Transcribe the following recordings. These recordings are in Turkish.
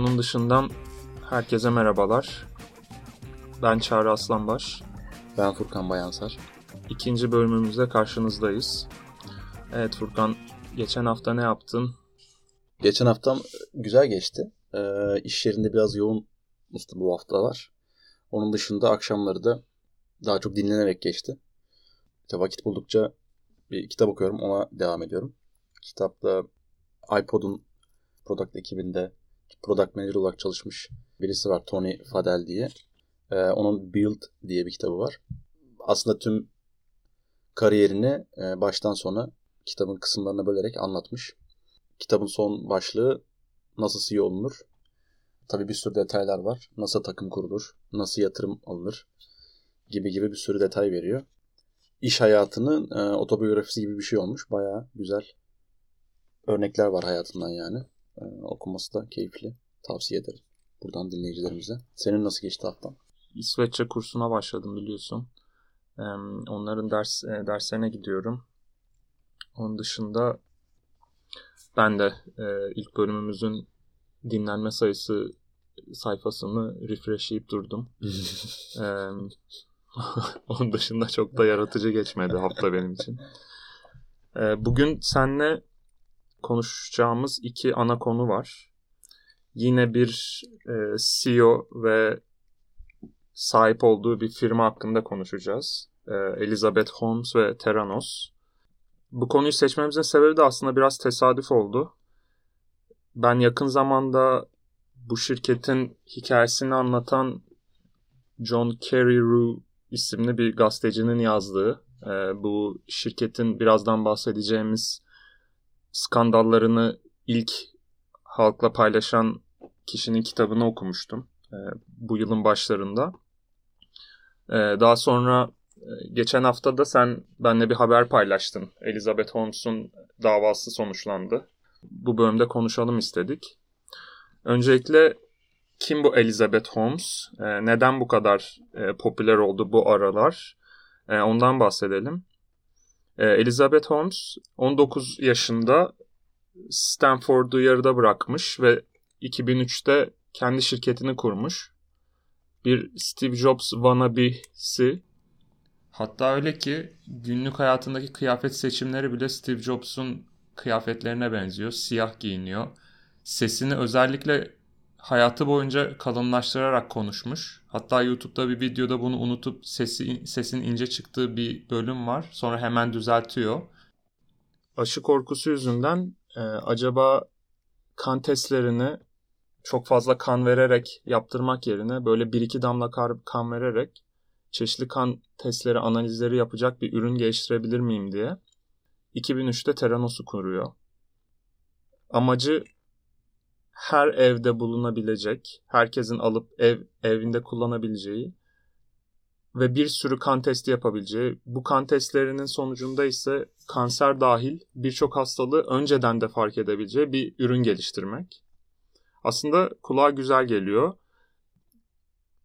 Kutunun dışından herkese merhabalar. Ben Çağrı Aslanbaş. Ben Furkan Bayansar. İkinci bölümümüzde karşınızdayız. Evet Furkan, geçen hafta ne yaptın? Geçen haftam güzel geçti. Ee, iş yerinde biraz yoğun bu hafta var. Onun dışında akşamları da daha çok dinlenerek geçti. İşte vakit buldukça bir kitap okuyorum, ona devam ediyorum. Kitapta iPod'un product ekibinde product manager olarak çalışmış birisi var Tony Fadell diye. Ee, onun Build diye bir kitabı var. Aslında tüm kariyerini e, baştan sona kitabın kısımlarına bölerek anlatmış. Kitabın son başlığı nasıl CEO olunur? Tabii bir sürü detaylar var. Nasıl takım kurulur? Nasıl yatırım alınır? Gibi gibi bir sürü detay veriyor. İş hayatının e, otobiyografisi gibi bir şey olmuş. Bayağı güzel örnekler var hayatından yani. E, okuması da keyifli. Tavsiye ederim. Buradan dinleyicilerimize. Senin nasıl geçti haftan? İsveççe kursuna başladım biliyorsun. E, onların ders e, derslerine gidiyorum. Onun dışında ben de e, ilk bölümümüzün dinlenme sayısı sayfasını refreshleyip durdum. e, onun dışında çok da yaratıcı geçmedi hafta benim için. E, bugün seninle konuşacağımız iki ana konu var. Yine bir e, CEO ve sahip olduğu bir firma hakkında konuşacağız. E, Elizabeth Holmes ve Theranos. Bu konuyu seçmemizin sebebi de aslında biraz tesadüf oldu. Ben yakın zamanda bu şirketin hikayesini anlatan John Carreyrou isimli bir gazetecinin yazdığı e, bu şirketin birazdan bahsedeceğimiz skandallarını ilk halkla paylaşan kişinin kitabını okumuştum e, bu yılın başlarında. E, daha sonra e, geçen hafta da sen benimle bir haber paylaştın. Elizabeth Holmes'un davası sonuçlandı. Bu bölümde konuşalım istedik. Öncelikle kim bu Elizabeth Holmes? E, neden bu kadar e, popüler oldu bu aralar? Ondan bahsedelim. E, Elizabeth Holmes 19 yaşında Stanford'u yarıda bırakmış ve 2003'te kendi şirketini kurmuş. Bir Steve Jobs wannabe'si. Hatta öyle ki günlük hayatındaki kıyafet seçimleri bile Steve Jobs'un kıyafetlerine benziyor. Siyah giyiniyor. Sesini özellikle hayatı boyunca kalınlaştırarak konuşmuş. Hatta YouTube'da bir videoda bunu unutup sesi, sesin ince çıktığı bir bölüm var. Sonra hemen düzeltiyor. Aşı korkusu yüzünden e, acaba kan testlerini çok fazla kan vererek yaptırmak yerine böyle bir iki damla kan vererek çeşitli kan testleri, analizleri yapacak bir ürün geliştirebilir miyim diye 2003'te Theranos'u kuruyor. Amacı her evde bulunabilecek, herkesin alıp ev evinde kullanabileceği ve bir sürü kan testi yapabileceği, bu kan testlerinin sonucunda ise kanser dahil birçok hastalığı önceden de fark edebileceği bir ürün geliştirmek. Aslında kulağa güzel geliyor.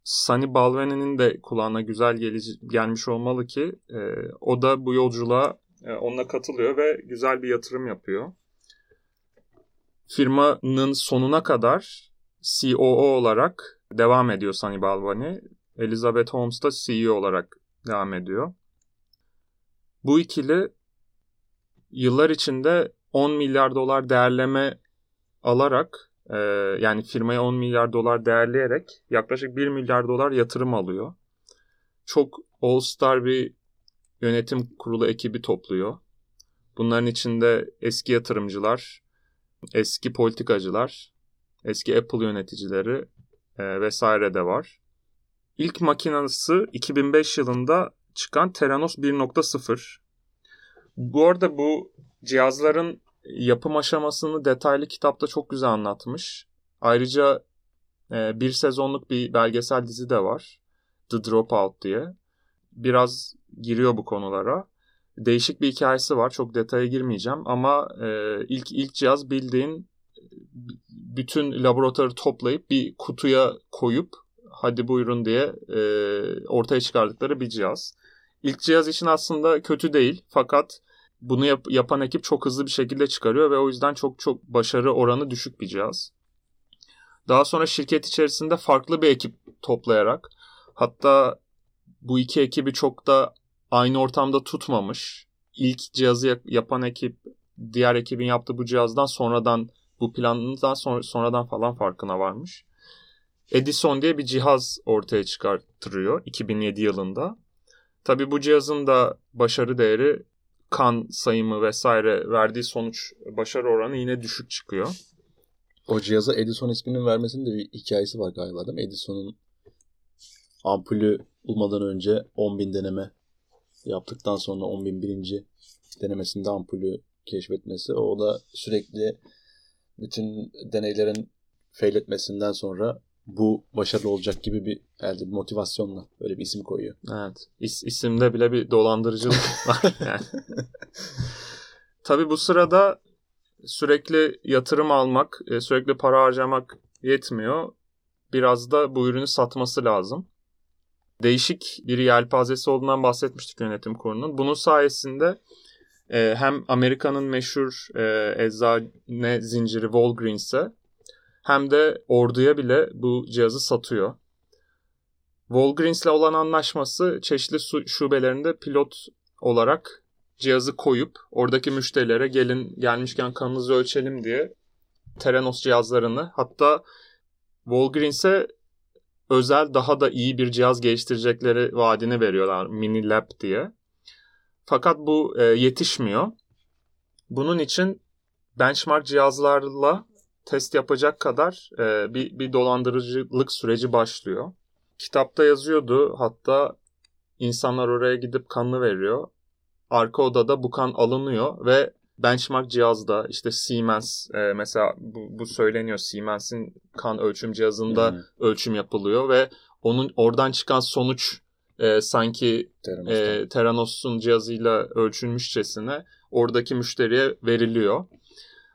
Sunny Balveni'nin de kulağına güzel gel- gelmiş olmalı ki e, o da bu yolculuğa e, onunla katılıyor ve güzel bir yatırım yapıyor firmanın sonuna kadar COO olarak devam ediyor Sunny Balvani. Elizabeth Holmes da CEO olarak devam ediyor. Bu ikili yıllar içinde 10 milyar dolar değerleme alarak e, yani firmaya 10 milyar dolar değerleyerek yaklaşık 1 milyar dolar yatırım alıyor. Çok all star bir yönetim kurulu ekibi topluyor. Bunların içinde eski yatırımcılar, eski politikacılar, eski Apple yöneticileri e, vesaire de var. İlk makinası 2005 yılında çıkan Theranos 1.0. Bu arada bu cihazların yapım aşamasını detaylı kitapta çok güzel anlatmış. Ayrıca e, bir sezonluk bir belgesel dizi de var. The Dropout diye. Biraz giriyor bu konulara değişik bir hikayesi var. Çok detaya girmeyeceğim ama e, ilk ilk cihaz bildiğin bütün laboratuvarı toplayıp bir kutuya koyup hadi buyurun diye e, ortaya çıkardıkları bir cihaz. İlk cihaz için aslında kötü değil fakat bunu yap- yapan ekip çok hızlı bir şekilde çıkarıyor ve o yüzden çok çok başarı oranı düşük bir cihaz. Daha sonra şirket içerisinde farklı bir ekip toplayarak hatta bu iki ekibi çok da aynı ortamda tutmamış. İlk cihazı yapan ekip diğer ekibin yaptığı bu cihazdan sonradan bu planından sonra, sonradan falan farkına varmış. Edison diye bir cihaz ortaya çıkartırıyor 2007 yılında. Tabi bu cihazın da başarı değeri kan sayımı vesaire verdiği sonuç başarı oranı yine düşük çıkıyor. O cihaza Edison isminin vermesinin de bir hikayesi var galiba değil mi? Edison'un ampulü bulmadan önce 10.000 deneme yaptıktan sonra 10.000 birinci denemesinde ampulü keşfetmesi. O da sürekli bütün deneylerin fail etmesinden sonra bu başarılı olacak gibi bir elde bir motivasyonla böyle bir isim koyuyor. Evet. İs, isimde bile bir dolandırıcılık var yani. Tabii bu sırada sürekli yatırım almak, e, sürekli para harcamak yetmiyor. Biraz da bu ürünü satması lazım. Değişik bir yelpazesi olduğundan bahsetmiştik yönetim kurulunun. Bunun sayesinde e, hem Amerika'nın meşhur e, eczane zinciri Walgreens'e hem de orduya bile bu cihazı satıyor. Walgreens'le olan anlaşması çeşitli şubelerinde pilot olarak cihazı koyup oradaki müşterilere gelin gelmişken kanınızı ölçelim diye Theranos cihazlarını hatta Walgreens'e özel daha da iyi bir cihaz geliştirecekleri vaadini veriyorlar Mini Lab diye. Fakat bu e, yetişmiyor. Bunun için benchmark cihazlarla test yapacak kadar e, bir, bir dolandırıcılık süreci başlıyor. Kitapta yazıyordu hatta insanlar oraya gidip kanını veriyor. Arka odada bu kan alınıyor ve benchmark cihazda işte Siemens e, mesela bu, bu söyleniyor Siemens'in kan ölçüm cihazında hmm. ölçüm yapılıyor ve onun oradan çıkan sonuç e, sanki e, Theranos'un cihazıyla ölçülmüşçesine oradaki müşteriye veriliyor.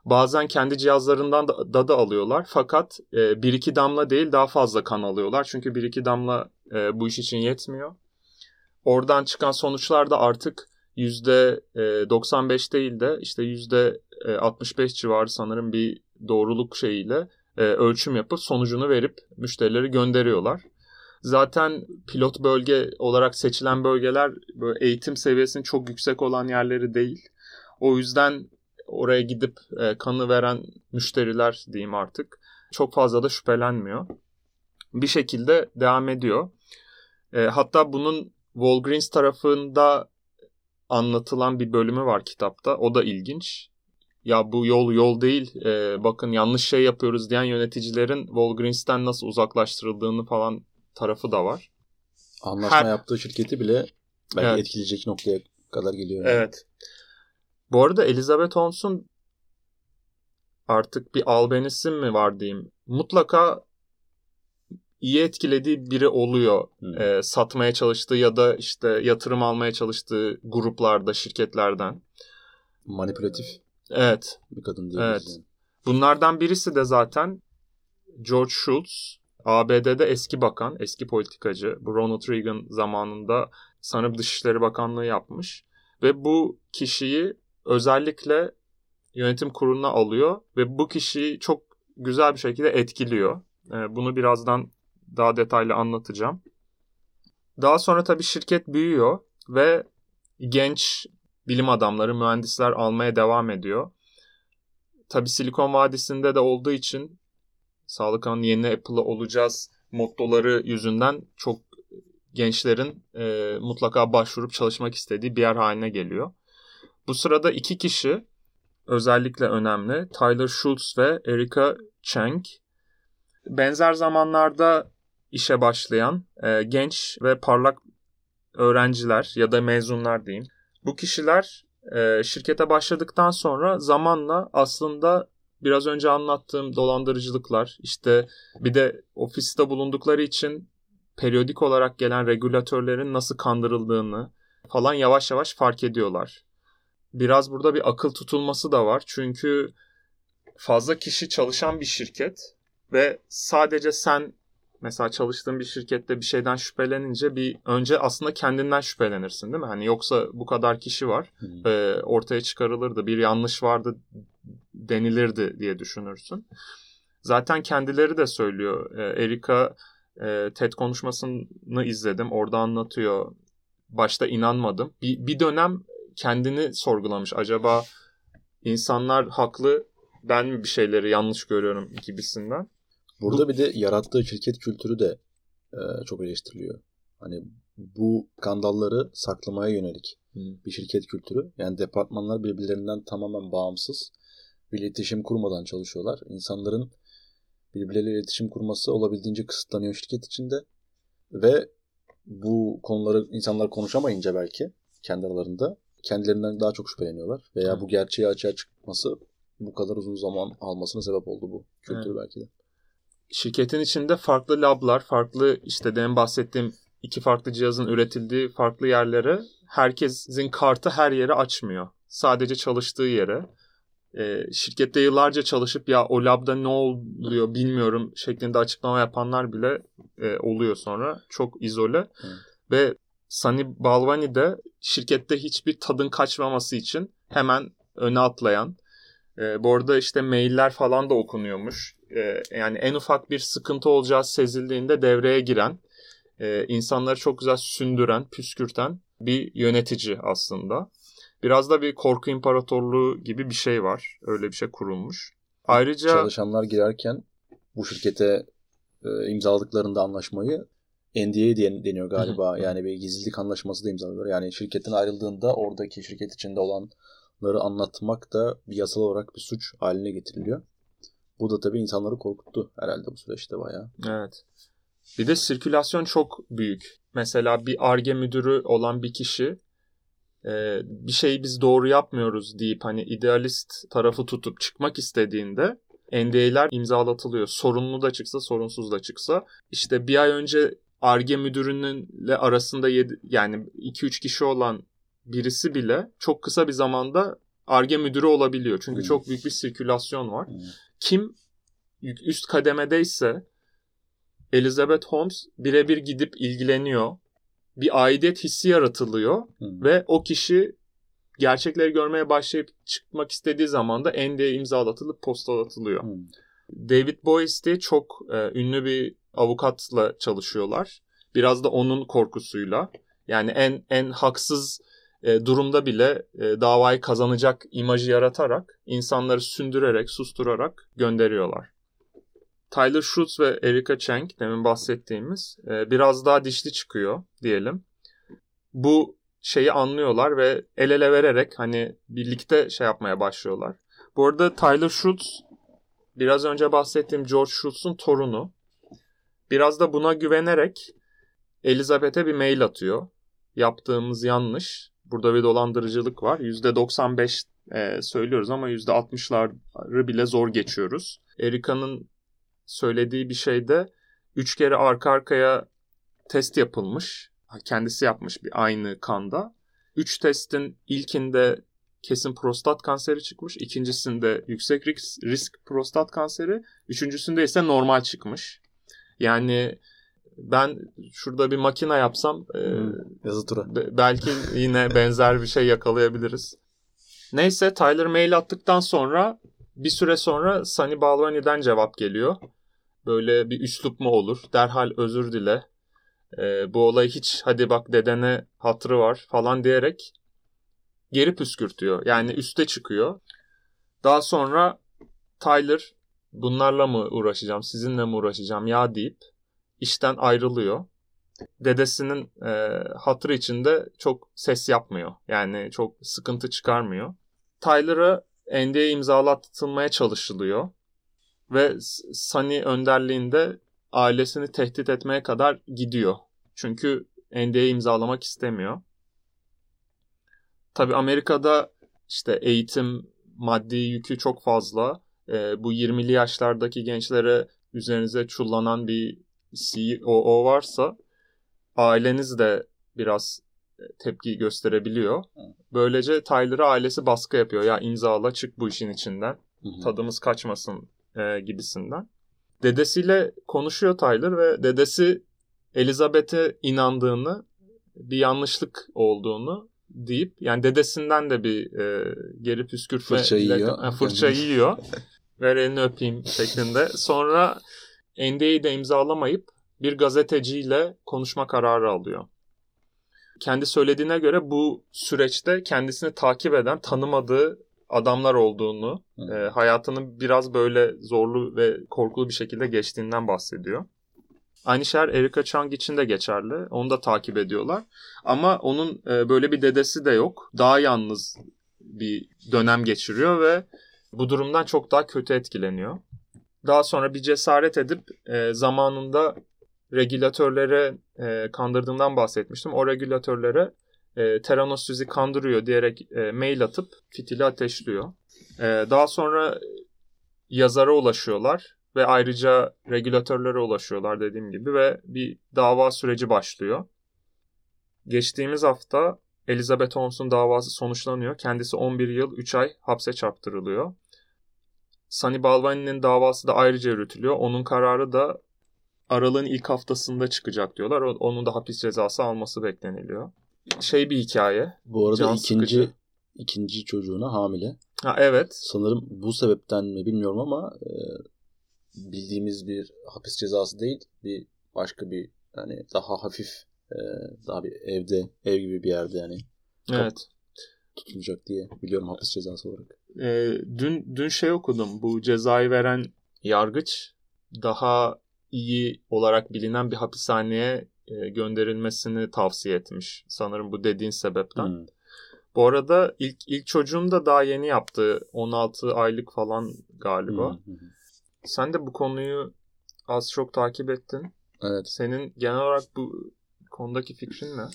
Bazen kendi cihazlarından da, da, da alıyorlar fakat e, bir iki damla değil daha fazla kan alıyorlar. Çünkü bir iki damla e, bu iş için yetmiyor. Oradan çıkan sonuçlar da artık %95 değil de işte %65 civarı sanırım bir doğruluk şeyiyle e, ölçüm yapıp sonucunu verip müşterileri gönderiyorlar. Zaten pilot bölge olarak seçilen bölgeler böyle eğitim seviyesinin çok yüksek olan yerleri değil. O yüzden oraya gidip e, kanı veren müşteriler diyeyim artık çok fazla da şüphelenmiyor. Bir şekilde devam ediyor. E, hatta bunun Walgreens tarafında anlatılan bir bölümü var kitapta. O da ilginç. Ya bu yol yol değil e, bakın yanlış şey yapıyoruz diyen yöneticilerin Walgreens'ten nasıl uzaklaştırıldığını falan tarafı da var. Anlaşma Her... yaptığı şirketi bile belki evet. etkileyecek noktaya kadar geliyor. Yani. Evet. Bu arada Elizabeth Holmes'un artık bir albenisi mi var diyeyim. Mutlaka iyi etkilediği biri oluyor. Hmm. E, satmaya çalıştığı ya da işte yatırım almaya çalıştığı gruplarda, şirketlerden. Manipülatif. Evet. Bir kadın diyebiliriz. Evet. Yani. Bunlardan birisi de zaten George Shultz. ABD'de eski bakan, eski politikacı. Bu Ronald Reagan zamanında sanırım Dışişleri Bakanlığı yapmış. Ve bu kişiyi özellikle yönetim kuruluna alıyor ve bu kişiyi çok güzel bir şekilde etkiliyor. Bunu birazdan daha detaylı anlatacağım. Daha sonra tabii şirket büyüyor ve genç bilim adamları, mühendisler almaya devam ediyor. Tabii Silikon Vadisi'nde de olduğu için Sağlık Alanı yeni Apple'ı olacağız mottoları yüzünden çok gençlerin e, mutlaka başvurup çalışmak istediği bir yer haline geliyor. Bu sırada iki kişi özellikle önemli. Tyler Schultz ve Erika Cheng. Benzer zamanlarda işe başlayan e, genç ve parlak öğrenciler ya da mezunlar diyeyim. Bu kişiler e, şirkete başladıktan sonra zamanla aslında biraz önce anlattığım dolandırıcılıklar işte bir de ofiste bulundukları için periyodik olarak gelen regülatörlerin nasıl kandırıldığını falan yavaş yavaş fark ediyorlar. Biraz burada bir akıl tutulması da var. Çünkü fazla kişi çalışan bir şirket ve sadece sen mesela çalıştığın bir şirkette bir şeyden şüphelenince bir önce aslında kendinden şüphelenirsin değil mi? Hani yoksa bu kadar kişi var hmm. e, ortaya çıkarılırdı bir yanlış vardı denilirdi diye düşünürsün. Zaten kendileri de söylüyor. E, Erika e, TED konuşmasını izledim. Orada anlatıyor. Başta inanmadım. Bir, bir dönem kendini sorgulamış. Acaba insanlar haklı ben mi bir şeyleri yanlış görüyorum gibisinden. Burada bir de yarattığı şirket kültürü de e, çok eleştiriliyor. Hani bu skandalları saklamaya yönelik hmm. bir şirket kültürü. Yani departmanlar birbirlerinden tamamen bağımsız bir iletişim kurmadan çalışıyorlar. İnsanların birbirleriyle iletişim kurması olabildiğince kısıtlanıyor şirket içinde. Ve bu konuları insanlar konuşamayınca belki kendi aralarında kendilerinden daha çok şüpheleniyorlar. Veya hmm. bu gerçeği açığa çıkması bu kadar uzun zaman almasına sebep oldu bu kültür belki de. Şirketin içinde farklı lablar, farklı işte demin bahsettiğim iki farklı cihazın üretildiği farklı yerlere herkesin kartı her yere açmıyor. Sadece çalıştığı yere. E, şirkette yıllarca çalışıp ya o labda ne oluyor bilmiyorum şeklinde açıklama yapanlar bile e, oluyor sonra. Çok izole. Evet. Ve Sunny Balvani de şirkette hiçbir tadın kaçmaması için hemen öne atlayan. E, bu arada işte mailler falan da okunuyormuş. E, yani en ufak bir sıkıntı olacağı sezildiğinde devreye giren e, insanları çok güzel sündüren, püskürten bir yönetici aslında. Biraz da bir korku imparatorluğu gibi bir şey var. Öyle bir şey kurulmuş. Ayrıca çalışanlar girerken bu şirkete e, imzaladıklarında anlaşmayı NDA diye deniyor galiba. yani bir gizlilik anlaşması da imzalıyorlar. Yani şirketin ayrıldığında oradaki şirket içinde olanları anlatmak da bir yasal olarak bir suç haline getiriliyor. Bu da tabii insanları korkuttu herhalde bu süreçte bayağı. Evet. Bir de sirkülasyon çok büyük. Mesela bir ARGE müdürü olan bir kişi e, bir şeyi biz doğru yapmıyoruz deyip hani idealist tarafı tutup çıkmak istediğinde NDA'ler imzalatılıyor. Sorunlu da çıksa sorunsuz da çıksa. İşte bir ay önce ARGE müdürününle arasında yedi, yani 2-3 kişi olan birisi bile çok kısa bir zamanda ARGE müdürü olabiliyor. Çünkü hmm. çok büyük bir sirkülasyon var. Hmm. Kim üst kademedeyse Elizabeth Holmes birebir gidip ilgileniyor. Bir aidiyet hissi yaratılıyor hmm. ve o kişi gerçekleri görmeye başlayıp çıkmak istediği zaman da NDA imzalatılıp postalatılıyor. Hmm. David Boyce diye çok e, ünlü bir avukatla çalışıyorlar. Biraz da onun korkusuyla. Yani en en haksız e, durumda bile e, davayı kazanacak imajı yaratarak insanları sündürerek, susturarak gönderiyorlar. Tyler Schultz ve Erika Cheng demin bahsettiğimiz e, biraz daha dişli çıkıyor diyelim. Bu şeyi anlıyorlar ve el ele vererek hani birlikte şey yapmaya başlıyorlar. Bu arada Tyler Schultz biraz önce bahsettiğim George Schultz'un torunu. Biraz da buna güvenerek Elizabeth'e bir mail atıyor. Yaptığımız yanlış. Burada bir dolandırıcılık var. %95 e, söylüyoruz ama %60'ları bile zor geçiyoruz. Erika'nın söylediği bir şeyde üç kere arka arkaya test yapılmış. Kendisi yapmış bir aynı kanda. Üç testin ilkinde kesin prostat kanseri çıkmış. ikincisinde yüksek risk, risk prostat kanseri. Üçüncüsünde ise normal çıkmış. Yani ben şurada bir makine yapsam hmm, yazı tura. Be, belki yine benzer bir şey yakalayabiliriz. Neyse Tyler mail attıktan sonra bir süre sonra Sunny Balvani'den cevap geliyor böyle bir üslup mu olur? Derhal özür dile. E, bu olay hiç hadi bak dedene hatırı var falan diyerek geri püskürtüyor. Yani üste çıkıyor. Daha sonra Tyler bunlarla mı uğraşacağım, sizinle mi uğraşacağım ya deyip işten ayrılıyor. Dedesinin e, hatırı içinde çok ses yapmıyor. Yani çok sıkıntı çıkarmıyor. Tyler'a NDA imzalatılmaya çalışılıyor ve Sunny önderliğinde ailesini tehdit etmeye kadar gidiyor. Çünkü NDA imzalamak istemiyor. Tabi Amerika'da işte eğitim, maddi yükü çok fazla. E, bu 20'li yaşlardaki gençlere üzerinize çullanan bir COO varsa aileniz de biraz e, tepki gösterebiliyor. Böylece Tyler'a ailesi baskı yapıyor. Ya imzala çık bu işin içinden. Tadımız kaçmasın e, gibisinden. Dedesiyle konuşuyor Tyler ve dedesi Elizabeth'e inandığını, bir yanlışlık olduğunu deyip yani dedesinden de bir e, geri püskürtme fırça yiyor. E, fırça yiyor. ver elini öpeyim şeklinde. Sonra NDA'yı da imzalamayıp bir gazeteciyle konuşma kararı alıyor. Kendi söylediğine göre bu süreçte kendisini takip eden tanımadığı adamlar olduğunu, e, hayatının biraz böyle zorlu ve korkulu bir şekilde geçtiğinden bahsediyor. Aynı şeyler Erika Chang için de geçerli. Onu da takip ediyorlar. Ama onun e, böyle bir dedesi de yok. Daha yalnız bir dönem geçiriyor ve bu durumdan çok daha kötü etkileniyor. Daha sonra bir cesaret edip e, zamanında regülatörlere e, kandırdığından bahsetmiştim. O regülatörlere e, Theranos sizi kandırıyor diyerek e, mail atıp fitili ateşliyor. E, daha sonra yazara ulaşıyorlar ve ayrıca regülatörlere ulaşıyorlar dediğim gibi ve bir dava süreci başlıyor. Geçtiğimiz hafta Elizabeth Holmes'un davası sonuçlanıyor. Kendisi 11 yıl 3 ay hapse çarptırılıyor. Sunny Balvani'nin davası da ayrıca yürütülüyor. Onun kararı da aralığın ilk haftasında çıkacak diyorlar. Onun da hapis cezası alması bekleniliyor. Şey bir hikaye. Bu arada Can ikinci sıkıcı. ikinci çocuğuna hamile. Ha evet. Sanırım bu sebepten mi bilmiyorum ama e, bildiğimiz bir hapis cezası değil. Bir başka bir yani daha hafif e, daha bir evde ev gibi bir yerde yani. Evet. Tutulacak diye biliyorum hapis cezası olarak. E, dün dün şey okudum. Bu cezayı veren yargıç daha iyi olarak bilinen bir hapishaneye e, gönderilmesini tavsiye etmiş. Sanırım bu dediğin sebepten. Hmm. Bu arada ilk ilk çocuğum da daha yeni yaptı. 16 aylık falan galiba. Hmm. Sen de bu konuyu az çok takip ettin. Evet. Senin genel olarak bu konudaki fikrin ne?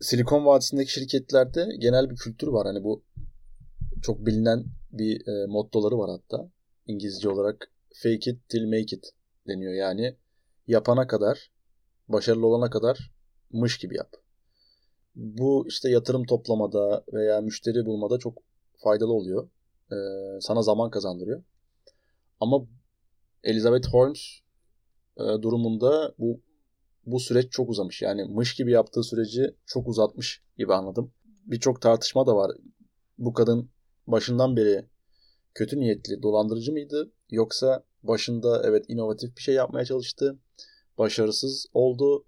Silikon Vadisi'ndeki şirketlerde genel bir kültür var. Hani bu çok bilinen bir e, mottoları var hatta. İngilizce olarak fake it till make it deniyor. Yani yapana kadar, başarılı olana kadar mış gibi yap. Bu işte yatırım toplamada veya müşteri bulmada çok faydalı oluyor. Ee, sana zaman kazandırıyor. Ama Elizabeth Holmes e, durumunda bu bu süreç çok uzamış. Yani mış gibi yaptığı süreci çok uzatmış gibi anladım. Birçok tartışma da var. Bu kadın başından beri kötü niyetli, dolandırıcı mıydı? Yoksa başında evet inovatif bir şey yapmaya çalıştı. Başarısız oldu.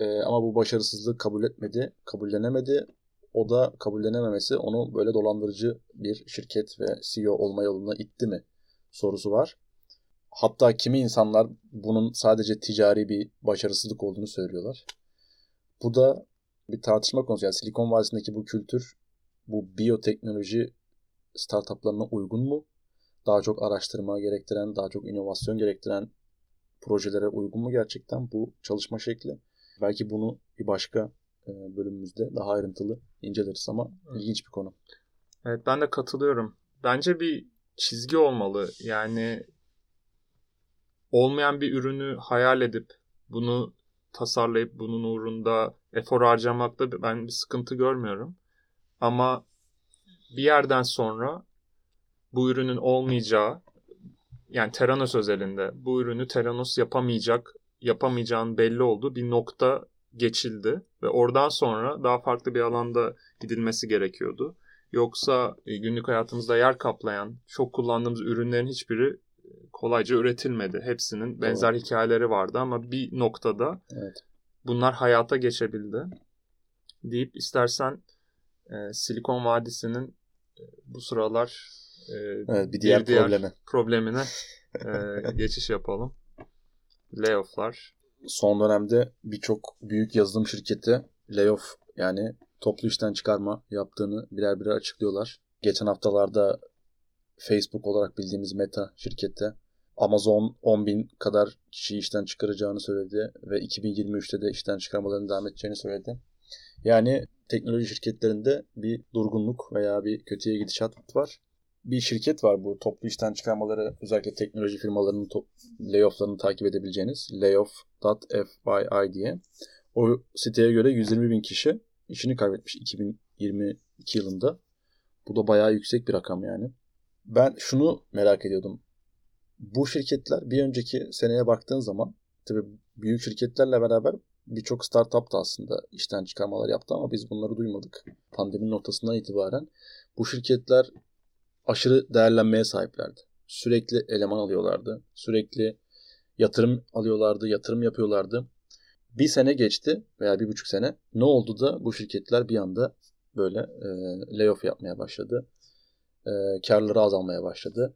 Ee, ama bu başarısızlığı kabul etmedi, kabullenemedi. O da kabullenememesi onu böyle dolandırıcı bir şirket ve CEO olma yoluna itti mi sorusu var. Hatta kimi insanlar bunun sadece ticari bir başarısızlık olduğunu söylüyorlar. Bu da bir tartışma konusu. Yani Silikon Vadisi'ndeki bu kültür bu biyoteknoloji startuplarına uygun mu? Daha çok araştırma gerektiren, daha çok inovasyon gerektiren projelere uygun mu gerçekten bu çalışma şekli? Belki bunu bir başka e, bölümümüzde daha ayrıntılı inceleriz ama ilginç bir konu. Evet ben de katılıyorum. Bence bir çizgi olmalı. Yani olmayan bir ürünü hayal edip bunu tasarlayıp bunun uğrunda efor harcamakta ben bir sıkıntı görmüyorum. Ama bir yerden sonra bu ürünün olmayacağı yani Teranos özelinde bu ürünü Teranos yapamayacak yapamayacağın belli oldu bir nokta geçildi ve oradan sonra daha farklı bir alanda gidilmesi gerekiyordu. Yoksa e, günlük hayatımızda yer kaplayan çok kullandığımız ürünlerin hiçbiri kolayca üretilmedi. Hepsinin benzer Doğru. hikayeleri vardı ama bir noktada evet. bunlar hayata geçebildi. Deyip istersen e, Silikon Vadisi'nin e, bu sıralar e, evet, bir diğer, bir diğer problemi. problemine e, geçiş yapalım. Layoff'lar. Son dönemde birçok büyük yazılım şirketi layoff yani toplu işten çıkarma yaptığını birer birer açıklıyorlar. Geçen haftalarda Facebook olarak bildiğimiz Meta şirkette Amazon 10 bin kadar kişiyi işten çıkaracağını söyledi ve 2023'te de işten çıkarmalarını devam edeceğini söyledi. Yani teknoloji şirketlerinde bir durgunluk veya bir kötüye gidişat var. Bir şirket var bu toplu işten çıkarmaları özellikle teknoloji firmalarının layofflarını takip edebileceğiniz layoff.fyi diye. O siteye göre 120 bin kişi işini kaybetmiş 2022 yılında. Bu da bayağı yüksek bir rakam yani. Ben şunu merak ediyordum. Bu şirketler bir önceki seneye baktığın zaman tabii büyük şirketlerle beraber birçok startup da aslında işten çıkarmalar yaptı ama biz bunları duymadık. Pandeminin ortasından itibaren bu şirketler aşırı değerlenmeye sahiplerdi. Sürekli eleman alıyorlardı. Sürekli yatırım alıyorlardı, yatırım yapıyorlardı. Bir sene geçti veya bir buçuk sene. Ne oldu da bu şirketler bir anda böyle e, layoff yapmaya başladı. E, karları azalmaya başladı.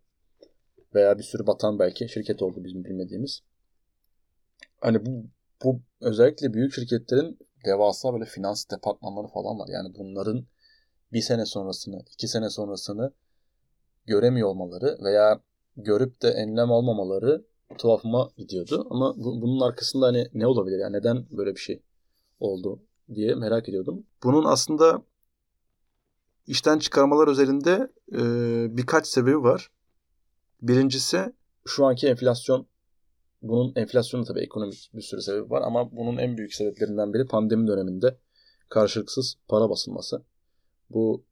Veya bir sürü batan belki şirket oldu bizim bilmediğimiz. Hani bu, bu özellikle büyük şirketlerin devasa böyle finans departmanları falan var. Yani bunların bir sene sonrasını, iki sene sonrasını göremiyor olmaları veya görüp de enlem almamaları tuhafıma gidiyordu. Ama bu, bunun arkasında hani ne olabilir? Yani neden böyle bir şey oldu diye merak ediyordum. Bunun aslında işten çıkarmalar özelinde e, birkaç sebebi var. Birincisi şu anki enflasyon. Bunun enflasyonu tabii ekonomik bir sürü sebebi var ama bunun en büyük sebeplerinden biri pandemi döneminde karşılıksız para basılması. Bu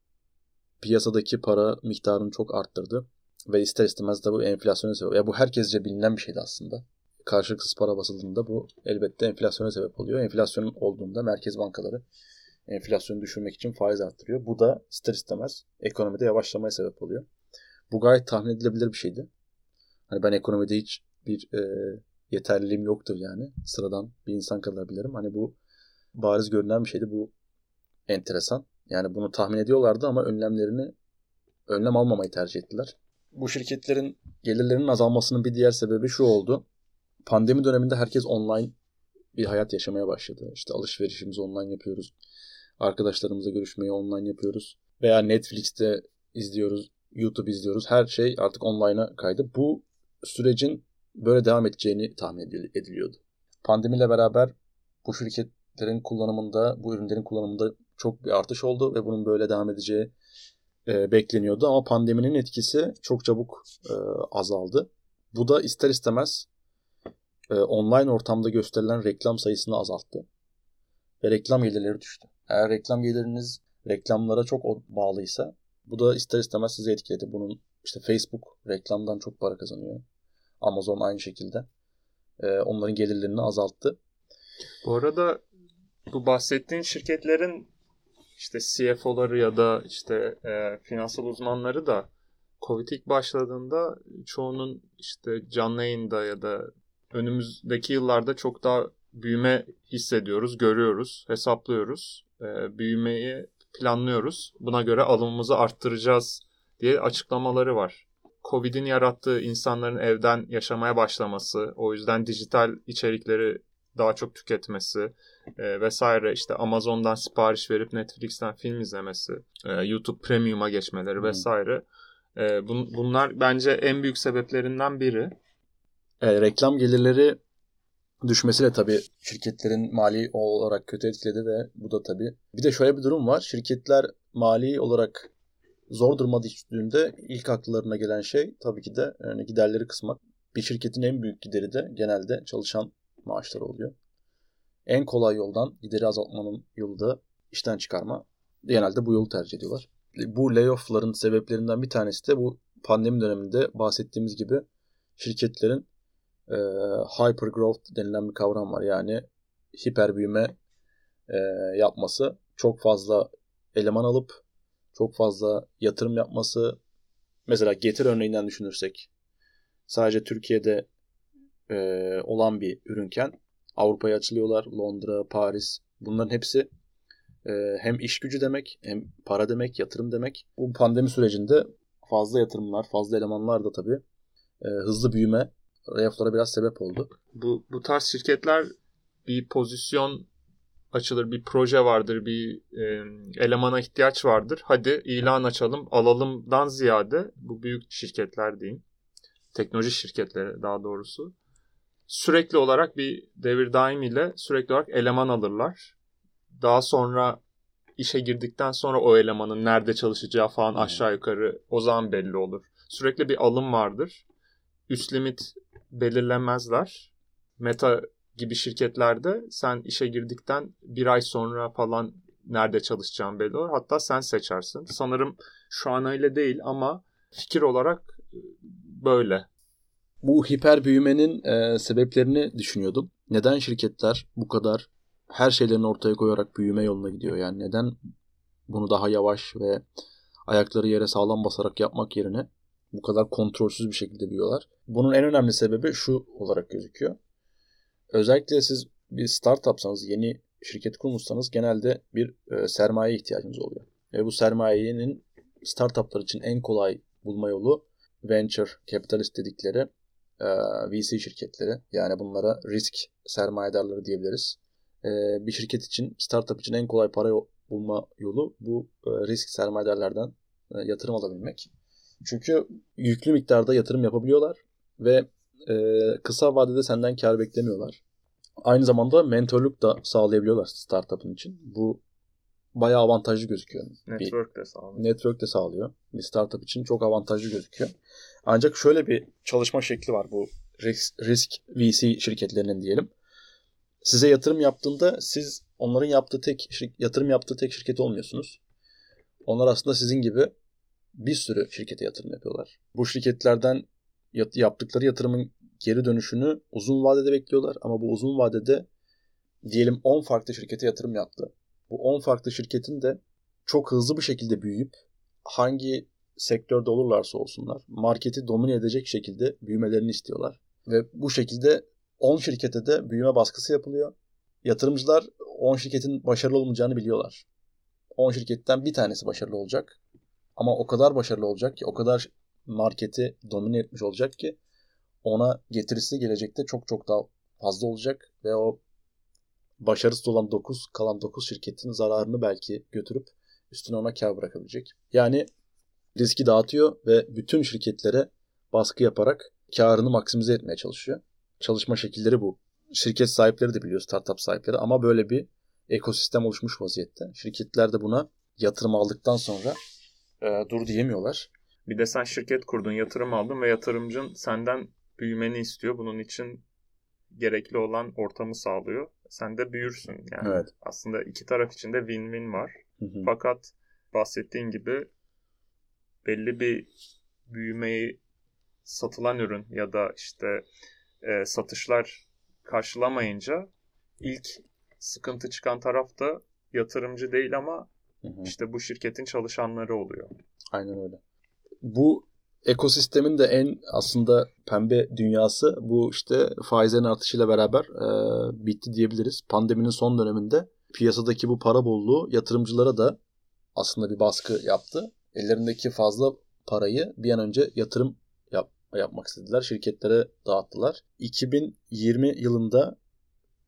piyasadaki para miktarını çok arttırdı. Ve ister istemez de bu enflasyona sebep. Ya bu herkesce bilinen bir şeydi aslında. Karşılıksız para basıldığında bu elbette enflasyona sebep oluyor. Enflasyon olduğunda merkez bankaları enflasyonu düşürmek için faiz arttırıyor. Bu da ister istemez ekonomide yavaşlamaya sebep oluyor. Bu gayet tahmin edilebilir bir şeydi. Hani ben ekonomide hiç bir e, yeterliliğim yoktur yani. Sıradan bir insan kalabilirim. Hani bu bariz görünen bir şeydi. Bu enteresan. Yani bunu tahmin ediyorlardı ama önlemlerini önlem almamayı tercih ettiler. Bu şirketlerin gelirlerinin azalmasının bir diğer sebebi şu oldu. Pandemi döneminde herkes online bir hayat yaşamaya başladı. İşte alışverişimizi online yapıyoruz. Arkadaşlarımızla görüşmeyi online yapıyoruz. Veya Netflix'te izliyoruz, YouTube izliyoruz. Her şey artık online'a kaydı. Bu sürecin böyle devam edeceğini tahmin ediliyordu. Pandemiyle beraber bu şirketlerin kullanımında, bu ürünlerin kullanımında çok bir artış oldu ve bunun böyle devam edeceği e, bekleniyordu ama pandeminin etkisi çok çabuk e, azaldı. Bu da ister istemez e, online ortamda gösterilen reklam sayısını azalttı ve reklam gelirleri düştü. Eğer reklam geliriniz reklamlara çok bağlıysa bu da ister istemez sizi etkiledi. Bunun işte Facebook reklamdan çok para kazanıyor. Amazon aynı şekilde. E, onların gelirlerini azalttı. Bu arada bu bahsettiğin şirketlerin işte CFO'ları ya da işte e, finansal uzmanları da Covid ilk başladığında çoğunun işte canlı yayında ya da önümüzdeki yıllarda çok daha büyüme hissediyoruz, görüyoruz, hesaplıyoruz. E, büyümeyi planlıyoruz. Buna göre alımımızı arttıracağız diye açıklamaları var. Covid'in yarattığı insanların evden yaşamaya başlaması, o yüzden dijital içerikleri daha çok tüketmesi e, vesaire işte Amazon'dan sipariş verip Netflix'ten film izlemesi, e, YouTube Premium'a geçmeleri vesaire. E, bun, bunlar bence en büyük sebeplerinden biri. E, reklam gelirleri düşmesiyle tabii şirketlerin mali olarak kötü etkiledi ve bu da tabii. Bir de şöyle bir durum var. Şirketler mali olarak zor duruma düştüğünde ilk akıllarına gelen şey tabii ki de yani giderleri kısmak. Bir şirketin en büyük gideri de genelde çalışan maaşları oluyor. En kolay yoldan gideri azaltmanın yolu da işten çıkarma. Genelde bu yolu tercih ediyorlar. Bu layoff'ların sebeplerinden bir tanesi de bu pandemi döneminde bahsettiğimiz gibi şirketlerin e, hyper growth denilen bir kavram var. Yani hiper büyüme e, yapması, çok fazla eleman alıp çok fazla yatırım yapması. Mesela Getir örneğinden düşünürsek sadece Türkiye'de e, olan bir ürünken Avrupa'ya açılıyorlar. Londra, Paris bunların hepsi e, hem iş gücü demek hem para demek, yatırım demek. Bu pandemi sürecinde fazla yatırımlar, fazla elemanlar da tabii e, hızlı büyüme layoff'lara biraz sebep oldu. Bu, bu tarz şirketler bir pozisyon açılır, bir proje vardır, bir e, elemana ihtiyaç vardır. Hadi ilan açalım, alalımdan ziyade bu büyük şirketler diyeyim. Teknoloji şirketleri daha doğrusu sürekli olarak bir devir daim ile sürekli olarak eleman alırlar. Daha sonra işe girdikten sonra o elemanın nerede çalışacağı falan aşağı yukarı o zaman belli olur. Sürekli bir alım vardır. Üst limit belirlemezler. Meta gibi şirketlerde sen işe girdikten bir ay sonra falan nerede çalışacağın belli olur. Hatta sen seçersin. Sanırım şu an öyle değil ama fikir olarak böyle bu hiper büyümenin e, sebeplerini düşünüyordum. Neden şirketler bu kadar her şeylerini ortaya koyarak büyüme yoluna gidiyor? Yani neden bunu daha yavaş ve ayakları yere sağlam basarak yapmak yerine bu kadar kontrolsüz bir şekilde büyüyorlar. Bunun en önemli sebebi şu olarak gözüküyor. Özellikle siz bir startupsanız, yeni şirket kurmuşsanız genelde bir e, sermaye ihtiyacınız oluyor. Ve bu sermayenin startuplar için en kolay bulma yolu venture capitalist dedikleri e, VC şirketleri. Yani bunlara risk sermayedarları diyebiliriz. E, bir şirket için, startup için en kolay para bulma yolu bu e, risk sermayedarlardan e, yatırım alabilmek. Çünkü yüklü miktarda yatırım yapabiliyorlar ve e, kısa vadede senden kar beklemiyorlar. Aynı zamanda mentorluk da sağlayabiliyorlar startup'ın için. Bu bayağı avantajlı gözüküyor. Network de sağlıyor. Network de sağlıyor. Bir startup için çok avantajlı gözüküyor. Ancak şöyle bir çalışma şekli var bu risk, risk VC şirketlerinin diyelim. Size yatırım yaptığında siz onların yaptığı tek yatırım yaptığı tek şirket olmuyorsunuz. Onlar aslında sizin gibi bir sürü şirkete yatırım yapıyorlar. Bu şirketlerden yaptıkları yatırımın geri dönüşünü uzun vadede bekliyorlar ama bu uzun vadede diyelim 10 farklı şirkete yatırım yaptı. Bu 10 farklı şirketin de çok hızlı bir şekilde büyüyüp hangi sektörde olurlarsa olsunlar marketi domine edecek şekilde büyümelerini istiyorlar. Ve bu şekilde 10 şirkete de büyüme baskısı yapılıyor. Yatırımcılar 10 şirketin başarılı olmayacağını biliyorlar. 10 şirketten bir tanesi başarılı olacak. Ama o kadar başarılı olacak ki, o kadar marketi domine etmiş olacak ki ona getirisi gelecekte çok çok daha fazla olacak ve o başarısız olan 9 kalan 9 şirketin zararını belki götürüp üstüne ona kar bırakabilecek. Yani riski dağıtıyor ve bütün şirketlere baskı yaparak karını maksimize etmeye çalışıyor. Çalışma şekilleri bu. Şirket sahipleri de biliyor, startup sahipleri ama böyle bir ekosistem oluşmuş vaziyette. Şirketler de buna yatırım aldıktan sonra e, dur diyemiyorlar. Bir de sen şirket kurdun, yatırım aldın ve yatırımcın senden büyümeni istiyor. Bunun için gerekli olan ortamı sağlıyor. Sen de büyürsün. Yani evet. aslında iki taraf için de win-win var. Hı hı. Fakat bahsettiğin gibi belli bir büyümeyi satılan ürün ya da işte e, satışlar karşılamayınca ilk sıkıntı çıkan taraf da yatırımcı değil ama hı hı. işte bu şirketin çalışanları oluyor. Aynen öyle. Bu ekosistemin de en aslında pembe dünyası bu işte faizlerin artışıyla beraber e, bitti diyebiliriz. Pandeminin son döneminde piyasadaki bu para bolluğu yatırımcılara da aslında bir baskı yaptı. Ellerindeki fazla parayı bir an önce yatırım yap, yapmak istediler. Şirketlere dağıttılar. 2020 yılında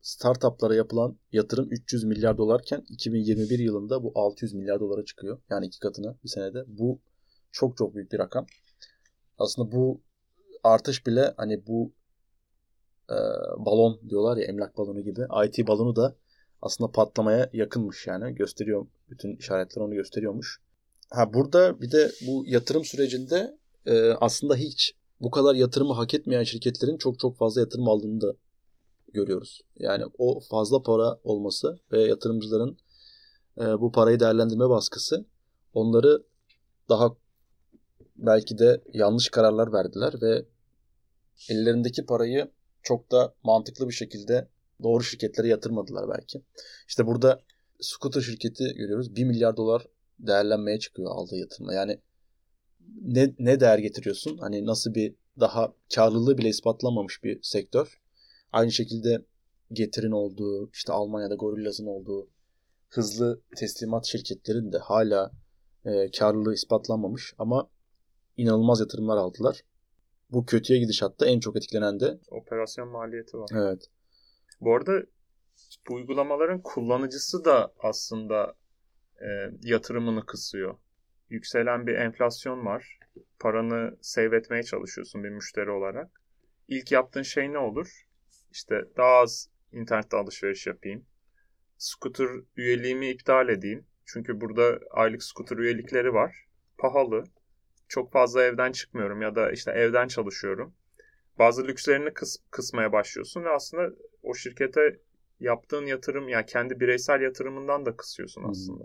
startuplara yapılan yatırım 300 milyar dolarken 2021 yılında bu 600 milyar dolara çıkıyor. Yani iki katına bir senede. Bu çok çok büyük bir rakam. Aslında bu artış bile hani bu e, balon diyorlar ya emlak balonu gibi. IT balonu da aslında patlamaya yakınmış yani. Gösteriyor bütün işaretler onu gösteriyormuş. Ha burada bir de bu yatırım sürecinde e, aslında hiç bu kadar yatırımı hak etmeyen şirketlerin çok çok fazla yatırım aldığını da görüyoruz. Yani o fazla para olması ve yatırımcıların e, bu parayı değerlendirme baskısı onları daha belki de yanlış kararlar verdiler ve ellerindeki parayı çok da mantıklı bir şekilde doğru şirketlere yatırmadılar belki. İşte burada scooter şirketi görüyoruz. 1 milyar dolar değerlenmeye çıkıyor aldığı yatırımla. Yani ne, ne değer getiriyorsun? Hani nasıl bir daha karlılığı bile ispatlanmamış bir sektör. Aynı şekilde Getir'in olduğu, işte Almanya'da Gorillaz'ın olduğu hızlı teslimat şirketlerin de hala e, karlılığı ispatlanmamış ama inanılmaz yatırımlar aldılar. Bu kötüye gidişatta en çok etkilenen de operasyon maliyeti var. Evet. Bu arada bu uygulamaların kullanıcısı da aslında e, yatırımını kısıyor. Yükselen bir enflasyon var. Paranı save etmeye çalışıyorsun bir müşteri olarak. İlk yaptığın şey ne olur? İşte daha az internette alışveriş yapayım. Scooter üyeliğimi iptal edeyim. Çünkü burada aylık scooter üyelikleri var. Pahalı çok fazla evden çıkmıyorum ya da işte evden çalışıyorum. Bazı lükslerini kıs, kısmaya başlıyorsun ve aslında o şirkete yaptığın yatırım yani kendi bireysel yatırımından da kısıyorsun aslında.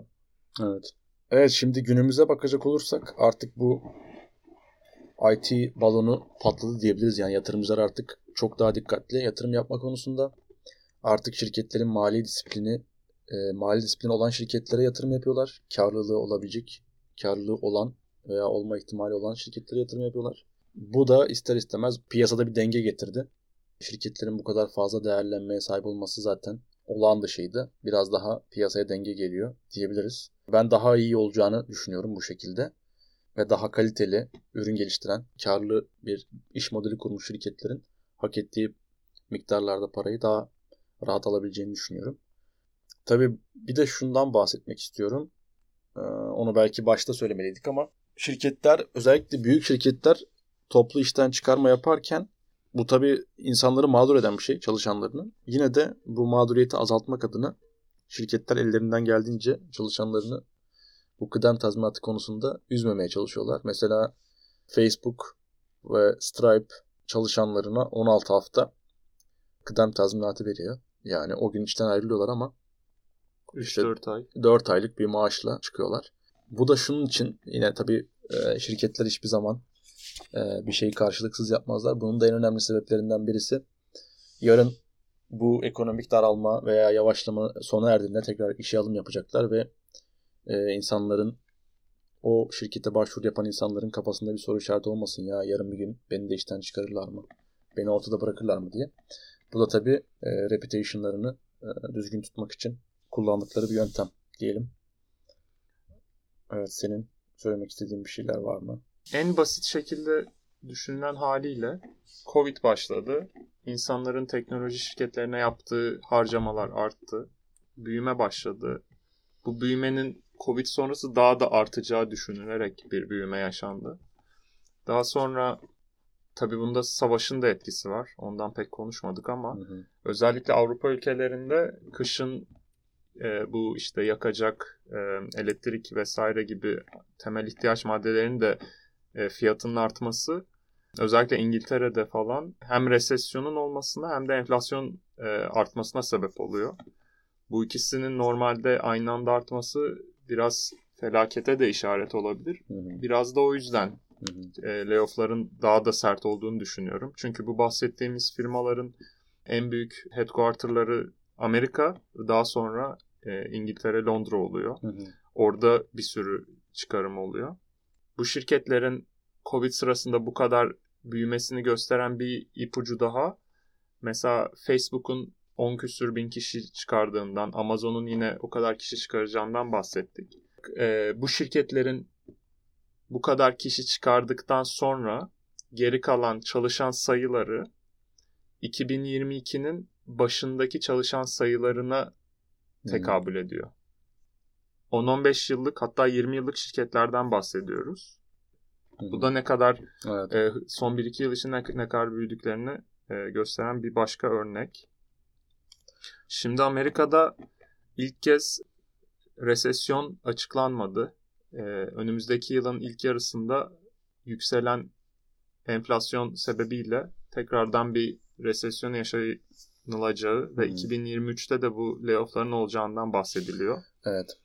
Evet. Evet şimdi günümüze bakacak olursak artık bu IT balonu patladı diyebiliriz. Yani yatırımcılar artık çok daha dikkatli yatırım yapma konusunda. Artık şirketlerin mali disiplini, e, mali disiplini olan şirketlere yatırım yapıyorlar. Karlılığı olabilecek karlı olan veya olma ihtimali olan şirketlere yatırım yapıyorlar. Bu da ister istemez piyasada bir denge getirdi. Şirketlerin bu kadar fazla değerlenmeye sahip olması zaten olağan dışıydı. Biraz daha piyasaya denge geliyor diyebiliriz. Ben daha iyi olacağını düşünüyorum bu şekilde. Ve daha kaliteli ürün geliştiren, karlı bir iş modeli kurmuş şirketlerin hak ettiği miktarlarda parayı daha rahat alabileceğini düşünüyorum. Tabii bir de şundan bahsetmek istiyorum. Ee, onu belki başta söylemeliydik ama şirketler özellikle büyük şirketler toplu işten çıkarma yaparken bu tabii insanları mağdur eden bir şey çalışanlarını. Yine de bu mağduriyeti azaltmak adına şirketler ellerinden geldiğince çalışanlarını bu kıdem tazminatı konusunda üzmemeye çalışıyorlar. Mesela Facebook ve Stripe çalışanlarına 16 hafta kıdem tazminatı veriyor. Yani o gün işten ayrılıyorlar ama 3-4 ay. 4 aylık bir maaşla çıkıyorlar. Bu da şunun için yine tabii e, şirketler hiçbir zaman e, bir şeyi karşılıksız yapmazlar. Bunun da en önemli sebeplerinden birisi yarın bu ekonomik daralma veya yavaşlama sona erdiğinde tekrar işe alım yapacaklar ve e, insanların o şirkete başvuru yapan insanların kafasında bir soru işareti olmasın ya yarın bir gün beni de işten çıkarırlar mı? Beni ortada bırakırlar mı diye. Bu da tabii e, reputation'larını e, düzgün tutmak için kullandıkları bir yöntem diyelim. Evet senin söylemek istediğin bir şeyler var mı? En basit şekilde düşünülen haliyle Covid başladı. İnsanların teknoloji şirketlerine yaptığı harcamalar arttı. Büyüme başladı. Bu büyümenin Covid sonrası daha da artacağı düşünülerek bir büyüme yaşandı. Daha sonra tabii bunda savaşın da etkisi var. Ondan pek konuşmadık ama hı hı. özellikle Avrupa ülkelerinde kışın e, bu işte yakacak e, elektrik vesaire gibi temel ihtiyaç maddelerinin de e, fiyatının artması özellikle İngiltere'de falan hem resesyonun olmasına hem de enflasyon e, artmasına sebep oluyor. Bu ikisinin normalde aynı anda artması biraz felakete de işaret olabilir. Hı hı. Biraz da o yüzden hı. E, layoff'ların daha da sert olduğunu düşünüyorum. Çünkü bu bahsettiğimiz firmaların en büyük headquarter'ları Amerika, daha sonra e, İngiltere, Londra oluyor. Hı hı. Orada bir sürü çıkarım oluyor. Bu şirketlerin Covid sırasında bu kadar büyümesini gösteren bir ipucu daha. Mesela Facebook'un 10 küsür bin kişi çıkardığından, Amazon'un yine o kadar kişi çıkaracağından bahsettik. E, bu şirketlerin bu kadar kişi çıkardıktan sonra geri kalan çalışan sayıları 2022'nin başındaki çalışan sayılarına tekabül hmm. ediyor. 10-15 yıllık hatta 20 yıllık şirketlerden bahsediyoruz. Hmm. Bu da ne kadar evet. e, son 1-2 yıl içinde ne, ne kadar büyüdüklerini e, gösteren bir başka örnek. Şimdi Amerika'da ilk kez resesyon açıklanmadı. Ee, önümüzdeki yılın ilk yarısında yükselen enflasyon sebebiyle tekrardan bir resesyon yaşanılacağı hmm. ve 2023'te de bu layoff'ların olacağından bahsediliyor. Evet.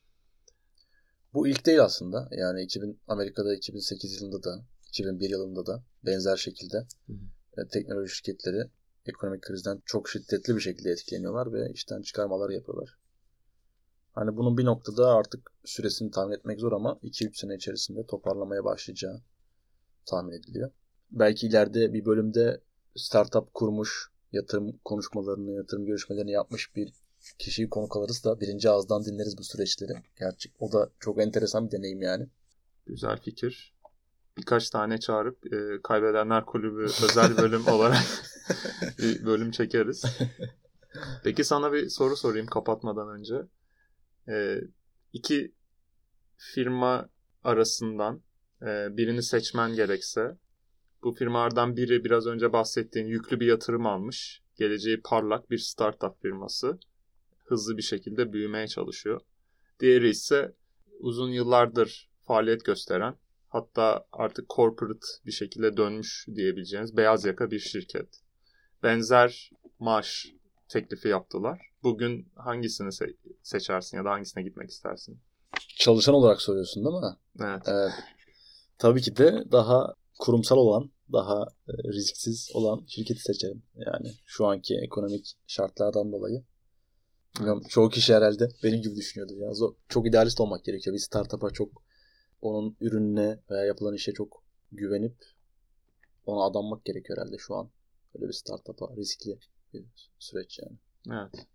Bu ilk değil aslında. Yani 2000 Amerika'da 2008 yılında da 2001 yılında da benzer şekilde hmm. teknoloji şirketleri ekonomik krizden çok şiddetli bir şekilde etkileniyorlar ve işten çıkarmalar yapıyorlar. Hani bunun bir noktada artık süresini tahmin etmek zor ama 2-3 sene içerisinde toparlamaya başlayacağı tahmin ediliyor. Belki ileride bir bölümde startup kurmuş, yatırım konuşmalarını, yatırım görüşmelerini yapmış bir kişiyi konuk alırız da birinci ağızdan dinleriz bu süreçleri. Gerçek o da çok enteresan bir deneyim yani. Güzel fikir. Birkaç tane çağırıp e, Kaybedenler Kulübü özel bölüm olarak bir bölüm çekeriz. Peki sana bir soru sorayım kapatmadan önce. Ee, iki firma arasından e, birini seçmen gerekse bu firmalardan biri biraz önce bahsettiğin yüklü bir yatırım almış. Geleceği parlak bir startup firması. Hızlı bir şekilde büyümeye çalışıyor. Diğeri ise uzun yıllardır faaliyet gösteren hatta artık corporate bir şekilde dönmüş diyebileceğiniz beyaz yaka bir şirket benzer maaş teklifi yaptılar. Bugün hangisini se- seçersin ya da hangisine gitmek istersin? Çalışan olarak soruyorsun değil mi? Evet. evet. Tabii ki de daha kurumsal olan, daha e, risksiz olan şirketi seçerim. Yani şu anki ekonomik şartlardan dolayı. Bilmiyorum, çoğu kişi herhalde benim gibi düşünüyordu. Ya. Çok idealist olmak gerekiyor. Bir startup'a çok onun ürününe veya yapılan işe çok güvenip ona adanmak gerekiyor herhalde şu an. Öyle bir startup'a riskli bir süreç yani. Evet.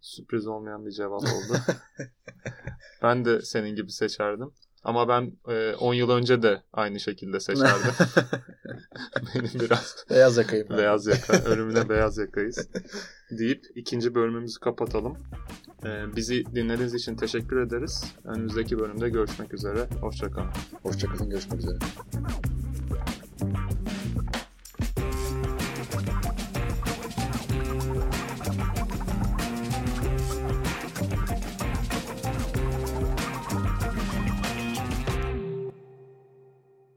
Sürpriz olmayan bir cevap oldu. ben de senin gibi seçerdim. Ama ben 10 e, yıl önce de aynı şekilde seçerdim. Benim biraz beyaz yakayım. beyaz yaka. Ölümüne beyaz yakayız. Deyip ikinci bölümümüzü kapatalım. E, bizi dinlediğiniz için teşekkür ederiz. Önümüzdeki bölümde görüşmek üzere. Hoşçakalın. Hoşçakalın. Görüşmek üzere.